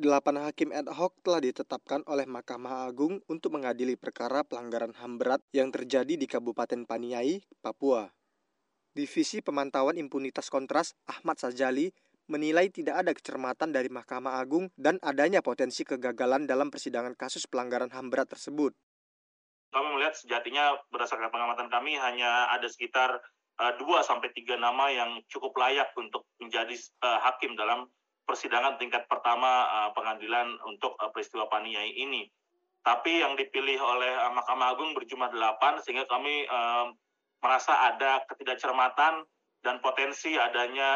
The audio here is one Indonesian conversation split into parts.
Delapan hakim ad hoc telah ditetapkan oleh Mahkamah Agung untuk mengadili perkara pelanggaran HAM berat yang terjadi di Kabupaten Paniai, Papua. Divisi Pemantauan Impunitas Kontras Ahmad Sajali menilai tidak ada kecermatan dari Mahkamah Agung dan adanya potensi kegagalan dalam persidangan kasus pelanggaran HAM berat tersebut. Kami melihat sejatinya berdasarkan pengamatan kami hanya ada sekitar uh, dua sampai tiga nama yang cukup layak untuk menjadi uh, hakim dalam persidangan tingkat pertama uh, pengadilan untuk uh, peristiwa Paniai ini. Tapi yang dipilih oleh uh, Mahkamah Agung berjumlah delapan sehingga kami merasa ada ketidakcermatan dan potensi adanya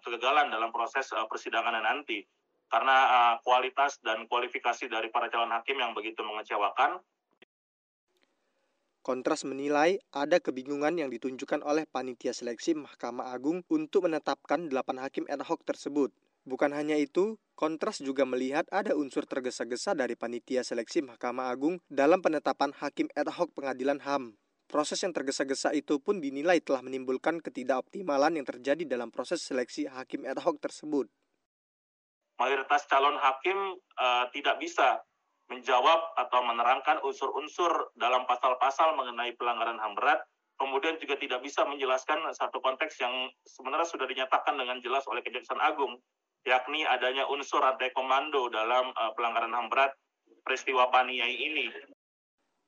kegagalan dalam proses persidangan nanti karena kualitas dan kualifikasi dari para calon hakim yang begitu mengecewakan. Kontras menilai ada kebingungan yang ditunjukkan oleh panitia seleksi Mahkamah Agung untuk menetapkan delapan hakim ad hoc tersebut. Bukan hanya itu, Kontras juga melihat ada unsur tergesa-gesa dari panitia seleksi Mahkamah Agung dalam penetapan hakim ad hoc pengadilan HAM. Proses yang tergesa-gesa itu pun dinilai telah menimbulkan ketidakoptimalan yang terjadi dalam proses seleksi hakim ad hoc tersebut. Mayoritas calon hakim uh, tidak bisa menjawab atau menerangkan unsur-unsur dalam pasal-pasal mengenai pelanggaran HAM berat, kemudian juga tidak bisa menjelaskan satu konteks yang sebenarnya sudah dinyatakan dengan jelas oleh Kejaksaan Agung yakni adanya unsur rantai komando dalam uh, pelanggaran HAM berat peristiwa Paniai ini.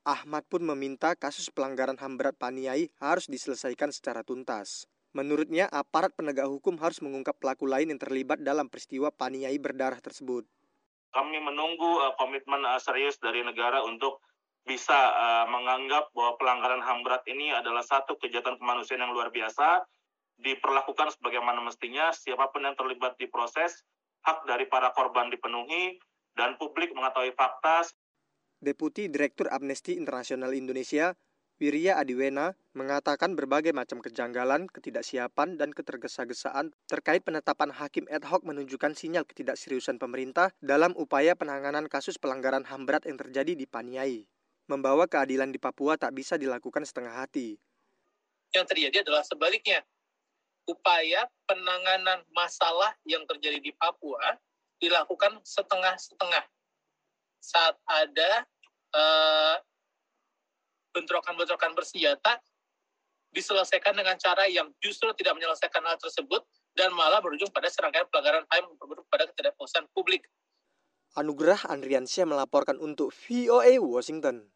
Ahmad pun meminta kasus pelanggaran HAM berat Paniai harus diselesaikan secara tuntas. Menurutnya, aparat penegak hukum harus mengungkap pelaku lain yang terlibat dalam peristiwa Paniai berdarah tersebut. Kami menunggu uh, komitmen uh, serius dari negara untuk bisa uh, menganggap bahwa pelanggaran HAM berat ini adalah satu kejahatan kemanusiaan yang luar biasa diperlakukan sebagaimana mestinya, siapa pun yang terlibat di proses, hak dari para korban dipenuhi, dan publik mengetahui fakta. Deputi Direktur Amnesty Internasional Indonesia, Wirya Adiwena, mengatakan berbagai macam kejanggalan, ketidaksiapan, dan ketergesa-gesaan terkait penetapan hakim ad hoc menunjukkan sinyal ketidakseriusan pemerintah dalam upaya penanganan kasus pelanggaran HAM berat yang terjadi di Paniai. Membawa keadilan di Papua tak bisa dilakukan setengah hati. Yang terjadi adalah sebaliknya upaya penanganan masalah yang terjadi di Papua dilakukan setengah-setengah saat ada uh, bentrokan-bentrokan bersenjata diselesaikan dengan cara yang justru tidak menyelesaikan hal tersebut dan malah berujung pada serangkaian pelanggaran HAM yang berujung pada ketidakpuasan publik. Anugerah Andriansyah melaporkan untuk VOA Washington.